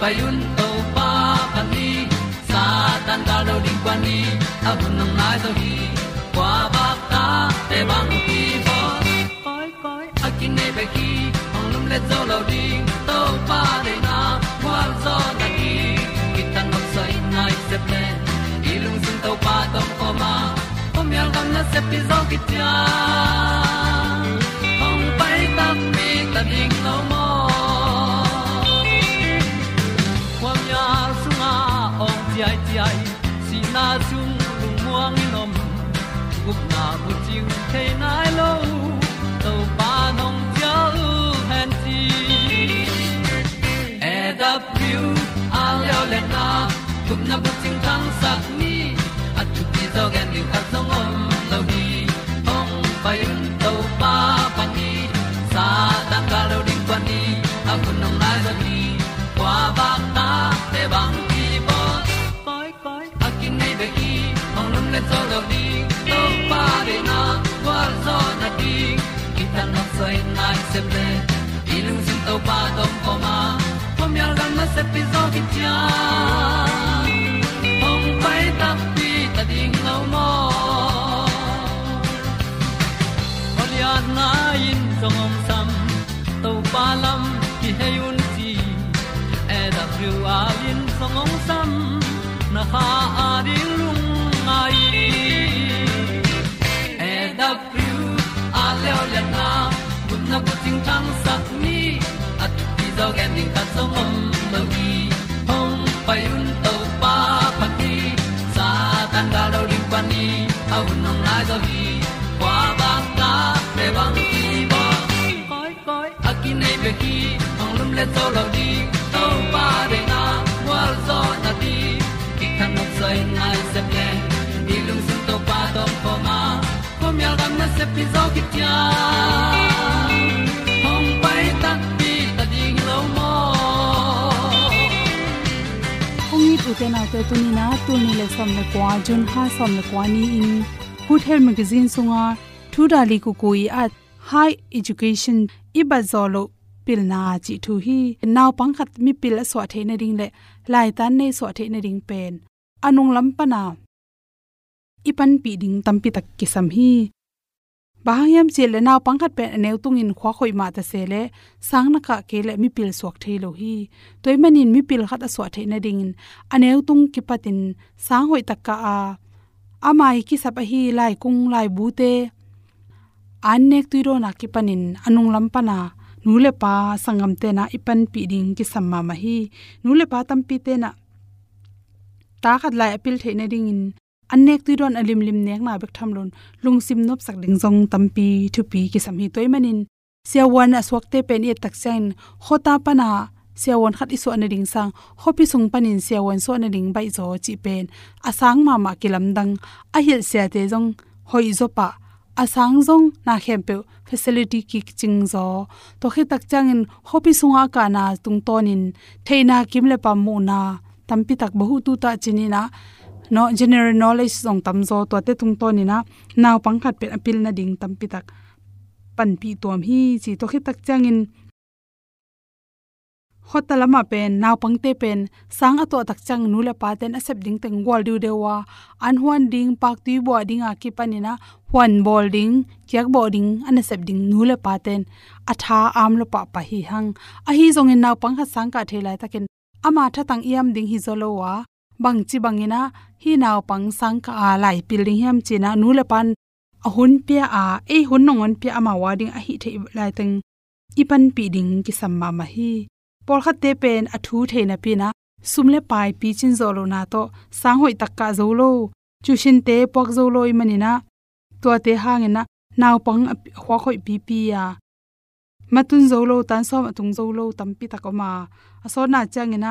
payun to pa pa ni sa tan da lo ding kwan ni. A bu nang mai zo hi kwa ba ta te bang ki bo koi koi a kin nei pe ki ong lum le zo lo ding to pa de na kwa zo na ki ki tan nok sai nai se ple i lung sun to pa tom ko ma. Pom yal gam na se pi zo ki ta ong pai ta mi ta ding zo gen ni khat song om lo ni ong pai un to pa pa ni sa ta ka lo ding pa ni a kun nong lai za ni kwa ba ta te bang ki bo koi koi a kin nei be ki ong lum le zo lo ni to pa de na kwa zo na đi. Ki ta na sai nai se ple đi lung sin to pa tom ko ma. Pom yal gam na se pi zo ki dog ta song om lo gi hong pai un to pa pa ti sa tan da do ri pa ni au nong lai do gi kwa ba ta pe bang ki bo koi koi a ki nei pe ki ong lum le to lo di to pa de na wa zo na đi ki kan nok sai nai se ple ni lung sun to pa to pa ma. Pom yal gam na se pi zo ki ong ni tu te na te le somle kwa jun ha somle kwa ni in good health magazine sunga thu dali ku kui at high education, ibazolo pilna chi thu hi naw pangkhat mi pil aswa the na ring le lai tan nei so the na ring pen. Anung lam pana ipan pi ding tampi tak kisam hi bahayam che le naw pangkhat pe neu tungin khwa khoi ma ta se le sang na ka ke le mi pil suak thei lo hi. Toy manin mi pil khat aswa thei na ding in aneu tung ki patin. Sang hoi tak ka a. Amai ki sap hi lai kung lai bu te. An nek tuiro na ki panin. Anung lam pana nule pa sangam te na ipan pi ding ki samma ma hi. Nule pa tam pi te na. Ta khat lai apil theina ding in अनेक tu don alim lim nek na bek tham lon. Lung sim nop sak ding jong tampi thu pi some sam hi toy manin. Sia wan aswak te pen e tak chain khota pana sia wan khat isu an ding sang. Hopi sung panin sia wan so na ding bai zo chi pen. Asang ma ma kilam dang. A hil sia te jong hoi zo pa. Asang jong na khem pe facility ki ching zo. To khe tak changin hopi sunga ka na tung tonin theina kim le pa mu na. Tampi tak bahu tu ta chini na. เนาะ general knowledge ส่งตำโซตัวเตตุงต้นนี่นะนาวปังขัดเป็นอภิลนาดิงตำปิตักปั่นปีตัวพี่สีตัวคิดตักแจ้งอินขอตละมาเป็นนาวปังเตเป็นสังอตัวตักจังนูละปาเตนอเซบดิงแตงวอลดิวเดวาอันฮวนดิงปากตุยบัวดิงอากิปันนี่นะฮวนบอลดิงเกียกบอดิงอันเซบดิงนูละปาเตนอัฐาอามละปะปะฮีฮังอะฮีซงเงินนาวปังขัดสังกะเทไลตะเกนอามาทะตังเอียมดิงฮิโซโลวา bang chi bangina hi naw pang sang ka a lai building hem china nu le pan a hun pia a e hun nong on pia ama wading a hi the lai teng. Ipan pi ding ki samma ma hi. Por kha te pen a thu the na pi na sum le pai pi chin zo lo na to, sang hoi tak ka zo lo. Chu shin te pok zo lo i manina to te hang hangena naw pang hwa khoi pi pi ya matun zo lo, tan som atung zolo tampi takoma asona changena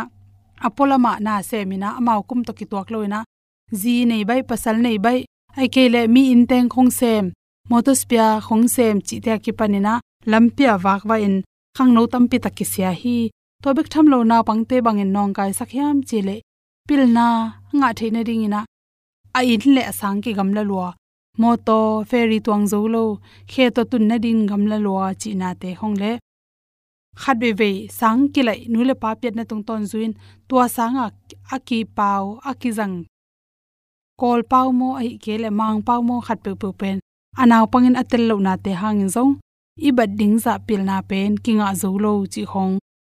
apolama na semina amau kum to ki tuak loina ji nei bai, pasal nei bai. Ai ke le mi in teng khong sem. Motospia khong sem chi te ki panina lampia wak wa in. Khang no tam pi takki sia hi. To bek tham lo na băng in nong kai sakhyam chile pilna nga theina ringina a in le sang ki gamla lua. Moto, ferry tuang zo lo. Khe to tun na din gamla lua chi na te hong le khát về ve sang ki lai nu le pa pet na tung ton zuin, tua sanga aki pau aki jang kol pau mo ai ke le, mang pau mo khat pe pe pen anaw pangin atel lo na te hangin zong. I bad ding za pil na pen kinga zo lo chi hong.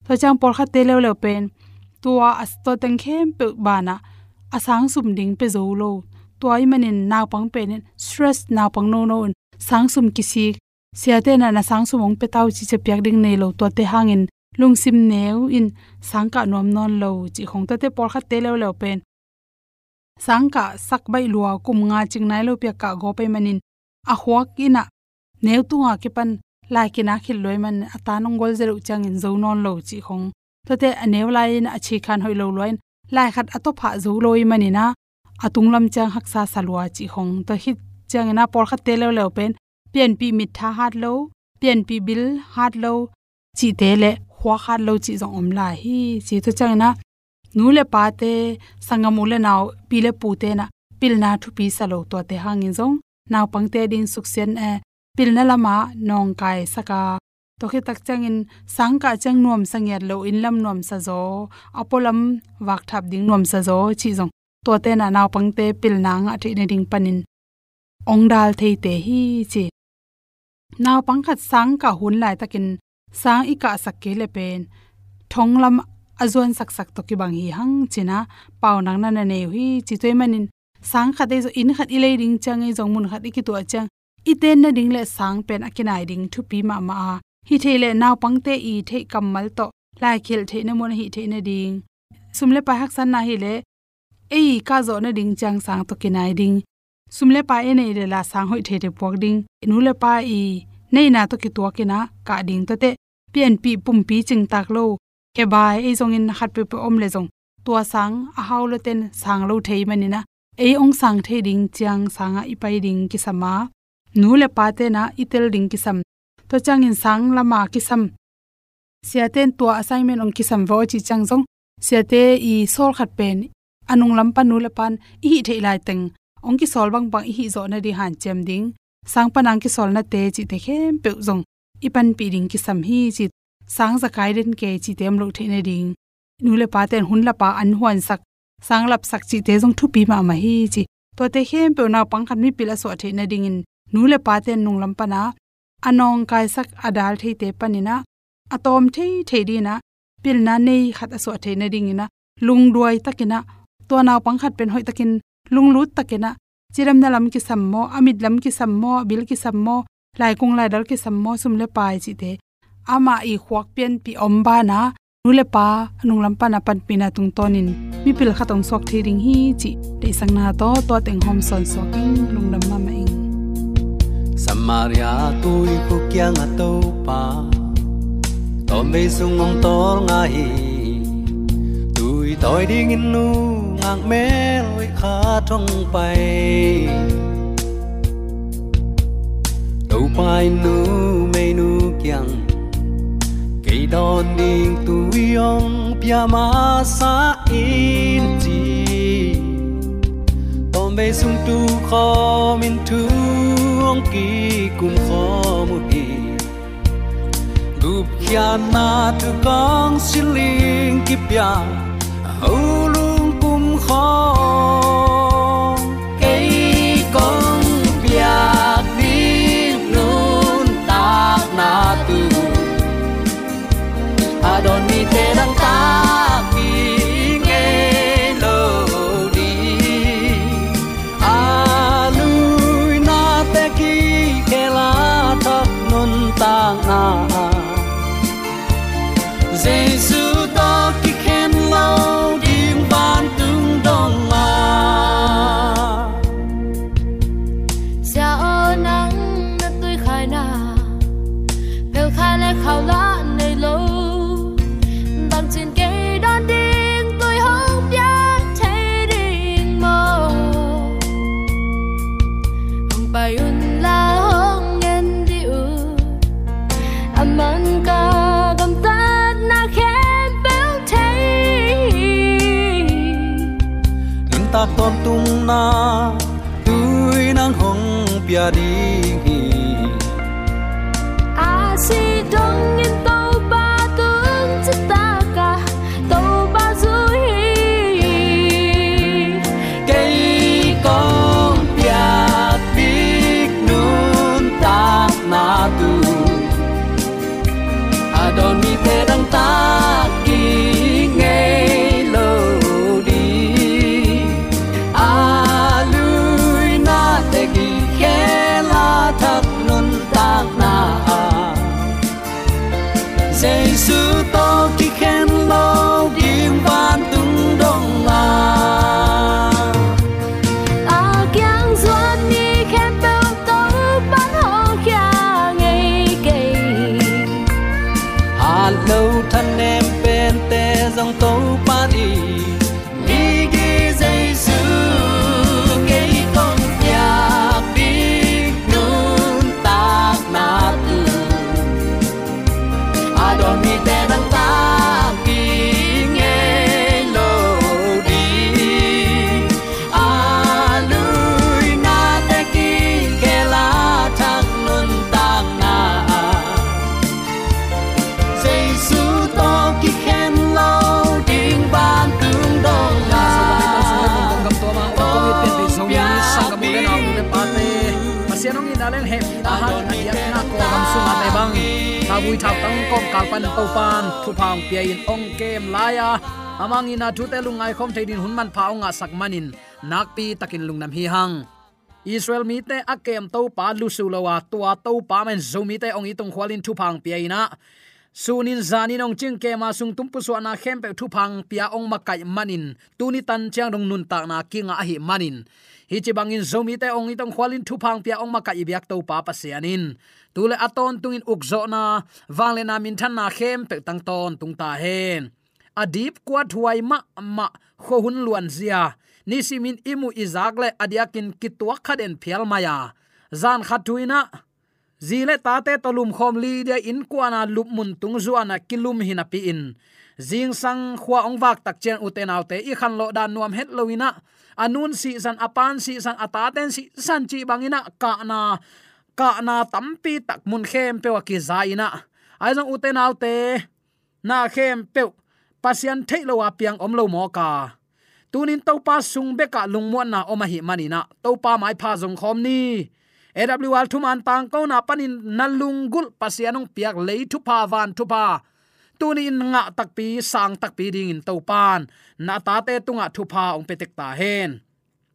To chang por kha te le le pen. Tua as to teng khem pe bana asang sum ding pe zo lo. Tua i manin naw pang pen stress naw pang no no sang sum kisi siate na na sang sumong petau chi che pyak ding nei lo to te hangin lungsim neu in sangka nom non lo chi khong ta te por kha te lo lo pen. Sangka sak bai lua kum nga ching nai lo pya ka go pe manin. A huak ina neu tu nga ke pan lai ki na khil loi man. Ata nong gol zeru chang in zo non lo chi khong. To te aneu lai in achi khan hoi lo loin. Lai khat ato pha zo loi manina atung lam chang haksa salwa chi khong. To hit chang na por kha te lo lo pen pian pi mit tha hat lo pian pi bil hat lo chi te le khwa khat lo chi zong om la hi chi to chang na nu le pa te sangamu le naw pi le pu te na pil na thu pi sa lo to te hangin zong naw pang te ding suk sen e pil na lama nong kai saka to khi tak changin sangka chang nuam sangyat lo in lam nuam sa zo apolam wak thap ding nuam sa zo chi zong to te na naw pang te pil na nga thi ne ding panin ong dal thei te hi chi naw pang khat sang ka hun lai takin sang ika sakke le pen. Thonglam azon sak sak to ki bang hi hang china pau nang na ne hi chi toy manin. Sang khate zo, in khat ilei ring chang ei jong mun khat ki to chang. I ten na ding le sang pen akinai ding thu pi ma ma hi thele naw pangte i the kamal to, lai khel the na mon hi the na ding. Sumle pa hak san na hi le, ei, ka zo na ding chang sang to kinai ding sumle pa e nei le la sang hoi the de pok ding. Nu le pa i nei na to ki to ki na ka ding to te. Pian pi pum pi ching tak lo. Ke bai e zong in hat pe pe om le zong. Tua sang, a haw lo ten sang lo thei mani na e ong sang the ding chiang sanga i pai ding ki sama nu le pa te na itel ding ki sam to chang in sang lama ki sam siaten tua assignment ong ki sam vo chi chang zong. Siate i sol khat pen, anung lam pa nu le pan i thei lai teng ong ki sol bang bang hi zo na ri han chem ding. Sang panang ki sol na te chi te khem pe zong. Ipan pi ding ki sam hi chi sang za kai den ke chi tem lo the ne ding. Nu le pa ten hun la pa an huan sak. Sang lap sak chi te zong thu pi ma ma hi chi. To te khem pe na pang khan mi pila so the na ding in. Nu le pa ten nung lam pana anong kai sak adal thei te panina atom thei thei di na. Pil na nei khat aso thei na ding ina lung duai takina to na pang khat pen hoi takin lung lut takina chiram na lam ki sammo amit lam ki sammo bil ki sammo lai kung lai dal ki sammo sum le pai chi te. Ama i khwak pian pi om ba na nule pa, anung lam pa na pan pina tung tonin. Mi pil khatong sok thiring hi chi te sang na to to teng hom son soking lung lam ma ma ing. Samaria tôi ko kya nga to pa. Tom be sung ong tor nga hi Tui toi ding in nu ngang me loi kha thong pai Tau pai nu me nu kyang cây đòn đình tui yong pia ma sa in chi. Tom be sung tu kho min tu ông ki kum kho mu hi gup kya na tu kong siling ki pia au lung kum kho na in aleng na ha ya na ko gam su ma te bang ta bui thak tang kom kal pan to pan thu phang pia in ong kem la ya amang ina thu te lungai khom theidin hun man pha onga sak manin nak pi takin lungnam hi hang Israel mi te akem to pa lu su lawa tua to pa men zo mi te ong itong khwalin thu phang pia ina sunin zanin ong ching ke ma sung tum pu so na khem pe thu phang pia ong makai manin tuni tan chang rong nun ta na kinga hi manin hi chi bangin zomi te ong itong khwalin thu phang pia ong maka ibyak to pa pa sianin tule aton tungin ukzo na wangle na min than na khem pe tang ton tung ta hen. Adip kwat huai ma ma kho hun luan zia. Ni simin imu izakle adiakin kitwa khaden phial maya. Zan khatuina zile tate tolum khom li de in kwana lup mun tung zuana kilum hina pi in jing sang khwa ong wak tak chen uten autte i khan lo dan nuam het loina anun si san apan si san ataten si san chi bangina ka na ka na tampi tak mun khem pe wa ki zaina ai jong uten autte na khem pe pasian thailo wa piang om lo mo ka. Tunin topa sung beka lungmuan na oma hi manina topa mai pha jong khom ni. Awl thuman tang ko na panin nalungul pasianong piak lei thu pa van thu pa tunin nga takpi, sang takpi ding in topan na ta te tunga thupa ong petek ta hen.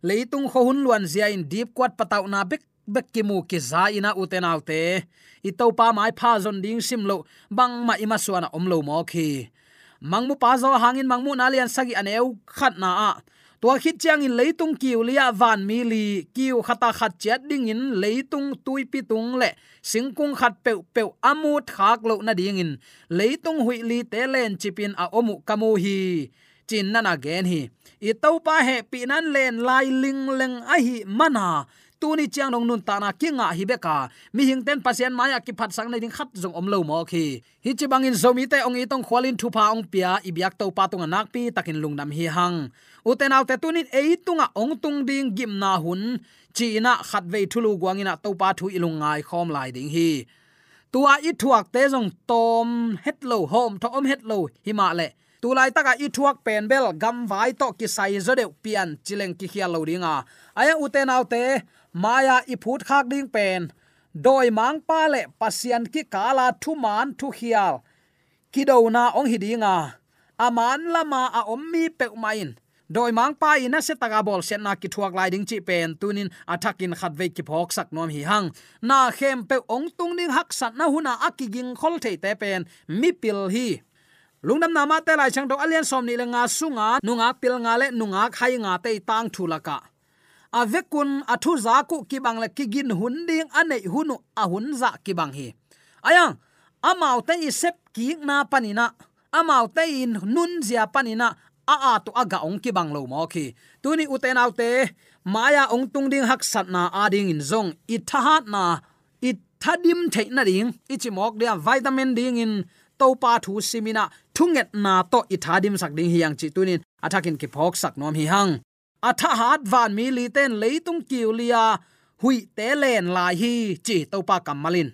Leitung kho hun luan zia in deep kwat patau na bek bek ki mu ki za ina uten autte i topa mai pha zon ding sim lo, bang ma ima suana om lo mo khi mangmu pa zo hangin mangmu na lian sagi aneu, khat na a tua khit chiang in leitung kiu lia van mi li kiu khata khat chat ding in leitung tui pi tung le singkung khat pe pe amu thak lo na ding in leitung hui li te len chipin a omu kamu hi chin nana gen hi i to pa he pi nan len lai ling leng a hi mana tuni chiang nong nun ta na ki nga ah hi beka. Mi hing ten pasien maya ki phat sang nei ding khat jong om lo mo khi. Hi chi bangin zomi te ong i tong khwalin thu pa ong pia, i biak to pa tung nak pi takin lungnam hi hang. Uten autte tunin ei tunga ong tung ding gim na hun. Chi na khat ve thulu gwangina to pa thu ilung ngai khom lai ding hi. Tua i thuak te jong tom het lo hom, tho om het lo hi ma le. Tu lai taka i thuak pen bel gam vai to ki sai zo de pian chileng ki khia lo ringa. Aya uten autte maya i khak ding pen doi mang pa le pasian ki kala thu man thu hial ki do na ong hi dinga. Aman lama a ommi pe main. Doi mang pa ina se taga bol sen na ki thuak lai ding chi pen tunin athakin khat ve ki phok sak nom hi hang. Na khem pe ong tung ning hak sat na huna akiging khol thei te pen mi pil hi. Lungnam nama te lai chang do alian som ni le nga sunga nunga pil nga le nunga khai nga te tang thulaka avekun athu za ku ki bang le ki gin hun ding anei hunu a hun za ki bang hi ayang amau te i sep ki na panina amau te in nun zia panina a a to aga ong ki bang lo mo khi tuni uten autte maya ong tung ding hak sat na ading in zong, i thahat na, i thadim the na ding, i chi mok dia vitamin ding in to pa thu simina thunget na to i thadim sak ding hiang chi tunin athakin ki phok sak nom hi hang atha hat van mi li ten leitung kiulia hui te len lai hi, chi to pa kamalin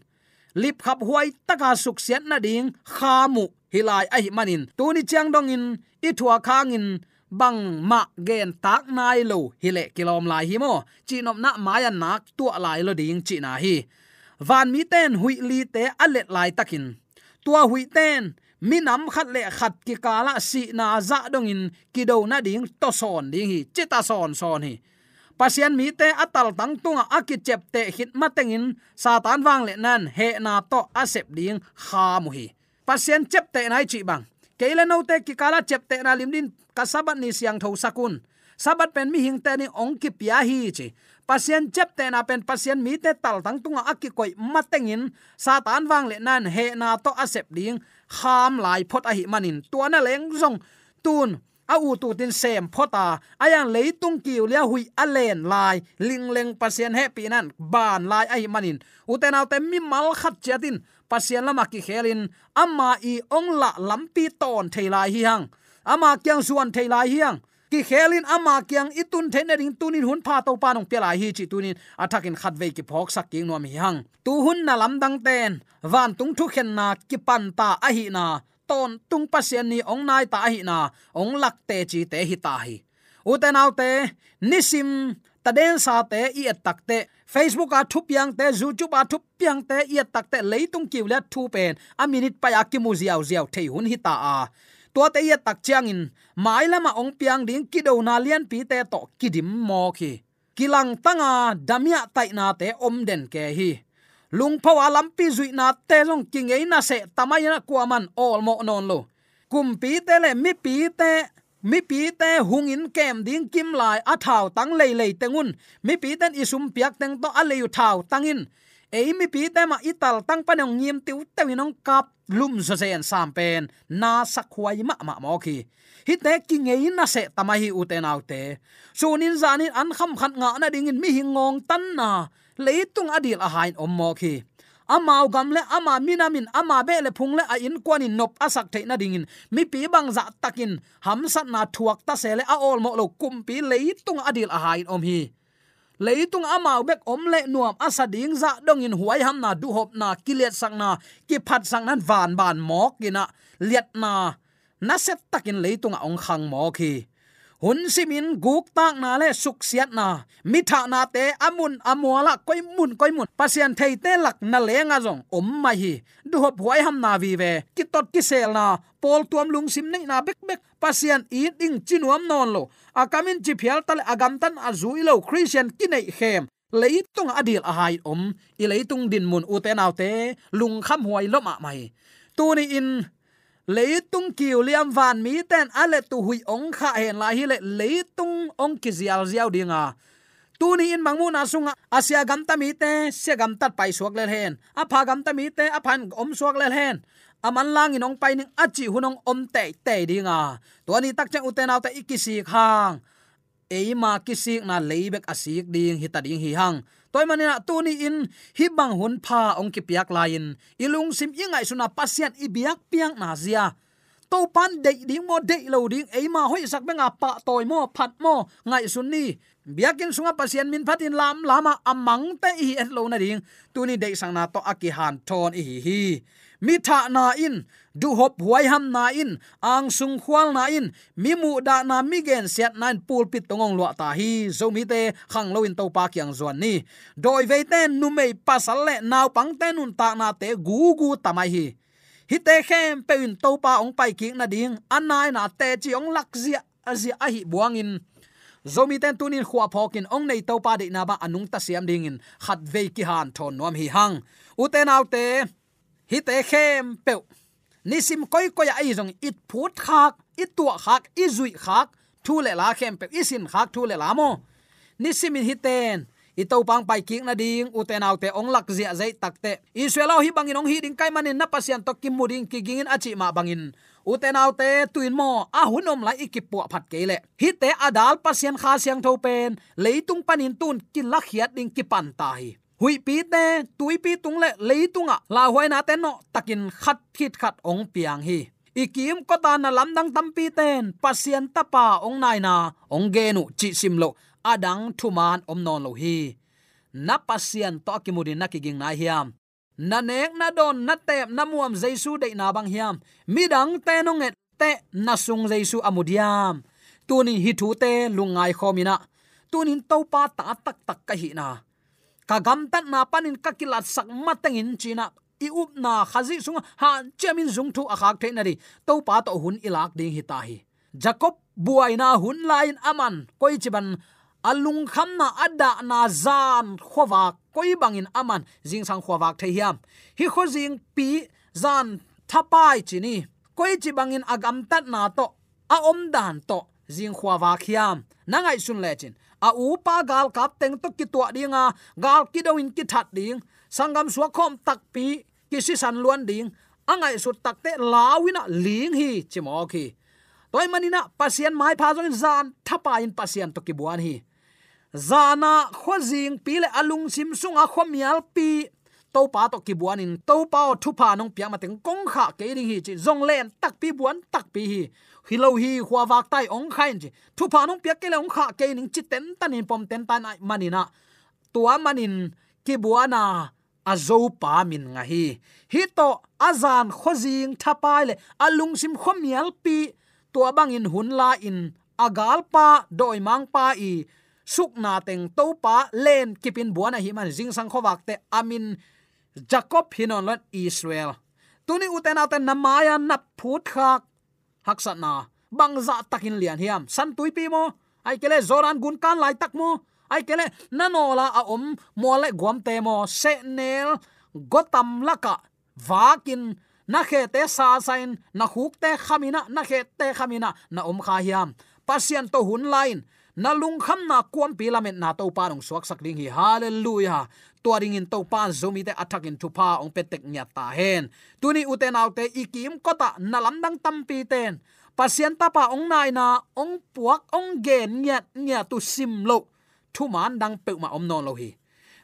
lip khap huai taka suk sian na ding khamu hilai ai manin tuni chang dong in, i thua khang in bang ma gen tak nai lo hile kilom lai hi mo. Chi nom na maya nak tu lai lo ding chi na hi. Van mi ten hui li te alet lai takin. Tua hui ten mi nam khat le khat ki kala ah si na za dong in ki do na ding to son ding hi chita son son hi. Pasian mi te atal tang tunga aki chep te hit matengin satan wang le nan he na to asep ding kha mu hi. Pasian chep te nai chi bang. Keile no te ki kala ah chep te na lim din kasabat ni siang tho sakun. Sabat pen mi hing te ni ong ki pia hi chi. Pasien chep te na pen pasien mi te tal tang tunga akki koi matengin satan wang le nan he na to asep ding kham lai phot a hi manin. Tuana leng zong. Tun, a u tu tin sem phota ayang leitung kiu lia hui alen lai. Ling leng pasien he pi nan. Ban lai a hi manin. Uten autte mi mal khat chatin pasien lama ki khelin. Amma i ong la lampi ton thailai hi hang. Ama kyang suan thailai hi hang ki khelin ama kyang itun thene ring tunin hun pha to panong pela hi chi tunin athakin khatve ki phok sak king nom hi hang. Tu hun na lam dang ten, van tung thu khen na, ki pan ta a hi na. Ton tung pasien ni ong nai ta hi na, ong lak te chi te hi ta hi. Uten autte nisim taden sa te i tak te. Facebook a thup yang te, youtube a thup yang te i tak te leitung kiw le thu pen. A minute pa ya ki mu ziaw ziaw thei hun hi ta a tua te ye tak chiang in. Mai lama ong piang ding ki do na lian pi te to kidim mo khi. Kilang tanga damia tai na te om den ke hi. Lung phawa lampi zui na te long king ei na se tamai na kuaman all mo non lo. Kum pi te le mi pi te, mi pi te hungin kem ding kim lai a thau tang lei lei tengun mi pi ten isum piak teng to a lei thau tangin in eimi pi tema ital tang panong ngim tiu tewinong kap lum zo zen sam pen na sakhuai ma ma mo ki hi te ki ngei na se tama hi uten autte sunin zanin an kham khat nga na dingin mi hingong tan na leitung adil a hain om mo ki amao gam le ama minamin ama be le phung le a in kwani nop asak the na dingin mi pi bang za takin ham sat na thuak ta se le a ol mo lo kum pi leitung adil a hain om hi leitung amau bek om le nuam asa ding za dạ dong in huai ham na du hop na kilet sang na ki phat sang nan van ban mok gina liet na na set takin leitung ong khang mo khi hun simin guk tak na le suk siat na. Mi tha na te amun amwala ah koi mun koi mun. Pasian thei te lak na le nga jong om mai hi. Du hop huai ham na vi ve. Ki tot ki sel na. Pol tuam lung sim nei na bek bek. Pasian i ding chinuam non lo. Akamin chi phial tal agam tan azui lo christian ki nei khem. Leitung adil a hai om. I leitung din mun u te naw te. Lung kham huai lo ma ah mai. Tu ni in leitung kiu liam van mi ten ale tu hui ong kha hen la hi le leitung ong ki zial ziaw dinga à. tu ni in mangmu na sunga à. asia gam ta mi te se gam tat pai suak le hen a pha gam ta mi te, a phan om suak le hen aman lang in ong pai ning achi hunong om te te dinga to ni tak chang uten auta ikisi khang eima kisik na leibek asik ding hita ding hi hang toy manina tuni in, hi bang hun pha ong ki piak lain ilung sim ingai suna pasian ibiak piang na zia to pan de ding mo de lo ding eima hoi sak benga pa toy mo phat mo ngai sun ni. Biakin sunga pasien min phatin lam lama amang à, à te hi et lo na ding tuni de sang na to aki han ton hi hi mi tha na in, du hop huai ham na in, ang sung khwal na in. Mi mu da na mi gen set nan pul pit tongong lo ta hi. Zo mi te khang lo in to pa kyang zon ni. Doi ve ten nu mei pasal le naw pang ten un ta na te gu gu tamai hi hi te khem pe in to pa ong pai ki na ding. Anai na te chi ong lak zia azia a hi buang in. Zomi ten tunin khwa phokin ong nei to pa de na ba anung ta siam ding in. Khat ve ki han thon nom hi hang. U te nau te, hi te khem pe nisim koi koi ai jong it phut khak, it tua khak, i zui khak, thu le la khem pe isin khak thu le la mo. Nisimin hi ten i pang pai king na ding, u te nau ong lak zia zai takte israel hi bangin ong hi ding kai manin na pasian to kim muding ki gingin achi ma bangin. U te tuin mo, a hunom lai ikipu phat kele hi te adal pasian kha siang tho pen leitung panin tun kin la khiat ding ki pan tai hui pi te tui pi tung le leitunga la hoi na te no, takin khat khit khat ong piang hi. Ikim ko ta na lamdang tampi ten pasien tapa ong nai na, ong genu chi simlo adang thuman om non lo hi na pasien to kimudin na kiging na hiam. Na nek na don na tep na muam jaisu de na bang hiam. Midang te no nget te na sung jaisu amudiam. Tunin hi thu te lungai khomina. Tunin to pa ta tak tak ka hi na. Ka gam tat na panin ka kilat sak matangin china. I up na khazi sung ha chemin zung thu akhak the na ri to pa to hun ilak ding hi ta hi jacob buaina hun lain aman koi chiban alung kham na ada na zan khowa koi bangin aman jing sang khowa the hiam. Hi kho jing pi zan thapai chini. Koi chi bangin agam tat na to, a om dan to jing khowa khiam. Nangai sun lechin a u pa gal kap teng to ki to dinga gal ki do in ki that ding. Sangam suwa khom tak pi, ki si san luan ding. Angai su tak te lawina ling hi chimo ki. Toy manina, pasien mai pha zo zan thapa in pasien to ki buan hi zana khozing pile, alung sim a khomial pi. To pa to ki buan in. To pa thu pa, nong pia mateng kong kha, ke ding hi chi, zong len, tak pi buan, tak pi hi. Hilo hi khwa wak tai, ong khain chi. Thu pa, nong pia, ke le, ong kha, ke ning chi, ten tan in pom, ten tan manina tua manin ki buana azo pa min nga hi. Hi to azan khozing thapai le, alung, sim khomial pi. Tua bang in, hun la in agal pa, doi mang pa i suk na teng to pa len kipin buana hi man jing sang khowak te amin jacob hinon lot israel. Tuni uten aten namaya na phut khak. Haksat na bangza takin lian hiam. San tui pi mo, ai kele zoran gun kan lai tak mo, ai kele nanola a om mole guam te mo, se nel gotam laka vakin na khe te sa sain, na khuk te khamina na khe te khamina na om kha hiam. Pasian to hun line na lung kham na kuam pi lamet na to pa nong suak sak ding hi. Hallelujah. To ring in to pa zomi te attack in thupa ong petek nya ta hen. Tuni uten autte ikim kota na lamdang tampi ten. Pasien ta pa ong nai na ong puak ong gen nya nya tu sim lo. Thu man dang pe ma om non lo hi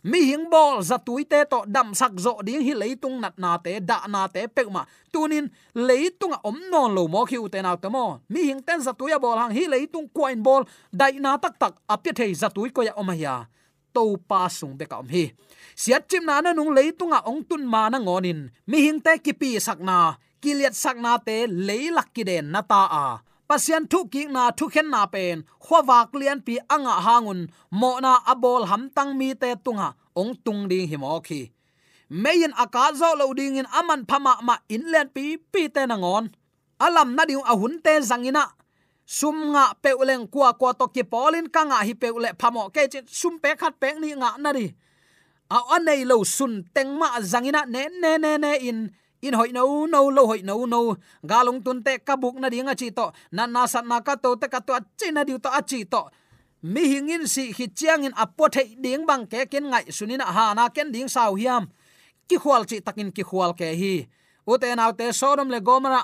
mi hing bol za tuite to dam sak zo ding hi leitung nat na te, da na te pekma tunin leitung om non lo mo khi uten out mo. Mi hing ten za tuya bol hang hi leitung coin bol dai na tak tak apya thei za tui ko ya om ya to pa sung be ka om hi. Siat chim na na nung leitunga ong tun ma na ngonin mi hing te ki pi sak na. Kiliat sak na te, leilak ki den na ta a pasian thu ki na thu khen na pen khowak lian pi anga hangun, mo na abol ham tang mi te tunga, ong tung ding hi mo khi. Meyin aka zo lo ding in aman phama ma in len pi pi te na ngon. Alam na ding ahun te zangina sum nga peuleng kwa kwa to ki polin ka nga hi peule phamo ke chin sum pe khat pe ni nga na ri a anei lo sun teng ma zangina ne ne ne ne in in hoi no no, lo hoi no no. Galung tun te kabuk na dinga chi to. Na na sat na ka to te ka to chi na diu to a chi to. Mi hingin si hi chiang in apo the ding bang ke ken ngai sunin ha na ken ding sau hiam. Ki khwal chi takin ki khwal ke hi. Ute naw te sodom le gomara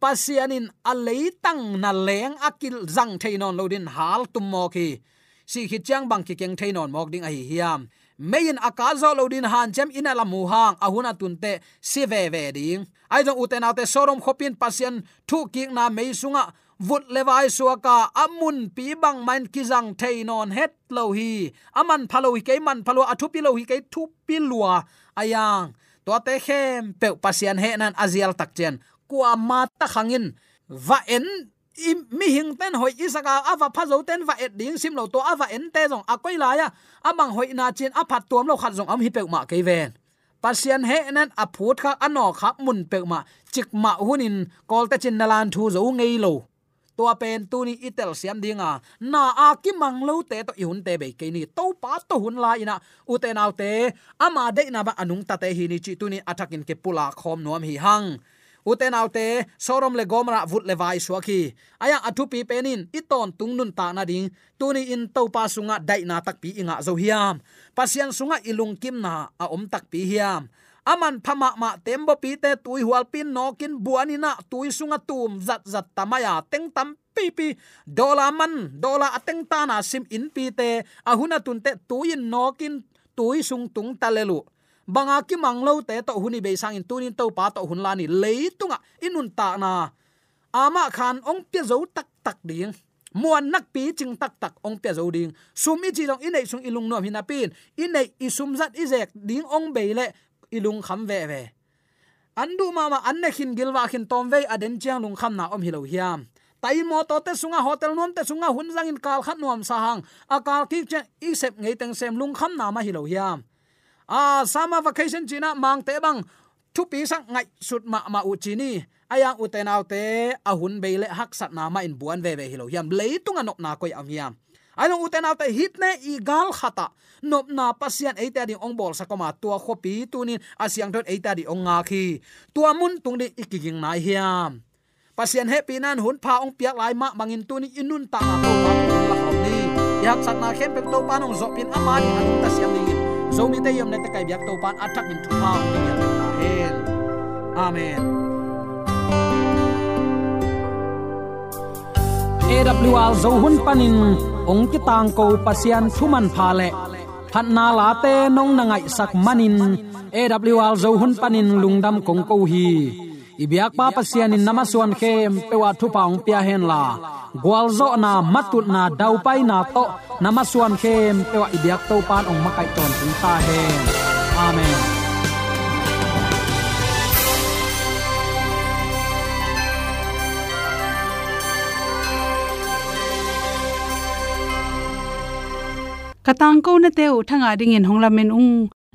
pasianin aleitang na leng akil zang theinon lodin hal tum mo ki si hi chiang bang ki keng theinon mok ding a hi hiam meyin akazo lodin han chem ina la mu hang, ahuna tunte si ve ve ding. Ai jong uten te sorom khopin pasien thu ki na mei sunga, vut lewai suaka amun pi bang man kizang theinon het lo hi. Aman phalo hi ke man phalo athu pi lo hi ke thu pi lua ayang. To te khem pe pasien he nan azial tak chen. Kwa ma ta khangin va en mi hing ten hoi isaka ava phazo ten va et ding sim lo to ava en te jong koi la ya amang hoi na chin, a phat tuam lo khat jong am hi pe ma ke ven. Pasian he nen a phut kha ano kha, mun pe ma, chik ma hunin kol ta chin nalan thu zo ngei lo. Tua pen tu ni itel siam dinga na a ki mang lo te to ihun te be ke ni. To pa to hun la ina u te nau te ama de na ba anung ta te hi ni chi tu ni atakin ke pula khom nuam hi hang uten autte, sorom le gomra vut le vai suaki aya atu pi penin, iton tungnun ta na ding. Tuni in to pa sunga dai na tak pi inga zo hiam. Pasian sunga ilung kim na a om tak pi hiam. Aman phama ma tembo pi te tui hual pin nokin buanina tui sunga tum zat zat tamaya teng tam pi pi. Dola man, dola ateng ta na sim in pi te. Ahuna tunte tuin nokin tui sung tung talelu banga ki manglo te to huni be sang in tunin to pa to hun lani leitunga inun ta na. Ama khan ong pe zo tak tak ding. Muan nak pi ching tak tak ong pe zo ding. Sum i jilong inei sung ilung nom hina pin. Inei sum zat izek ding ong be le ilung kham ve ve. Andu mama anne khin gilwa khin tom ve aden chiang lung kham na om hilo hiam. Tai mo to te sunga hotel nom te sunga hun jang in kal khat nom sa hang. Akal ki che sep ngei teng sem lung kham na ma hilo hiam. À, a sama vacation china mang te bang thu pi sang ngai sut ma ma u chini ayang à, uten autte à ahun beile hak sat na ma in buan ve ve hilo yam leitung anok na koi am yam aino uten autte hit ne i gal khata nop na pasian eita di ong bol sakoma tua khopi tunin asyang dot eita di ong nga khi tua mun tung di ikiging nai hiam pasian happy nan hun pha ong piak lai ma bangin tuni inun ta na to pa la khom ni. Yak sat na khem pe to pa nong zo pin amani anung ta siam ni zomi te yom ne te kai biak to pan attack in thu pa ni ya ta hen. Amen. AWR zo hun panin ong ki tang ko pasian thuman pha le. Phat na la te nong na ngai sak manin AWR zo hun panin lungdam kong ko hi. Ibyak pa pasian in namaswan khem pewa thu paung pia hen la gwalzo na matut na dau pai na to namaswan khem pewa ibyak to pan ong makai ton tung ta hen amen katang ko na te u thanga ding in hongla men ung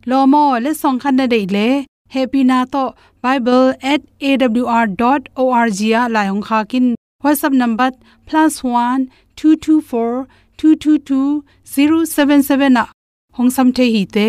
lo mo le song khan na dei le happy na to bible@awr.org ya la hong kha kin. Whatsapp number +1 224 222 077 na. Hong sam the hi te.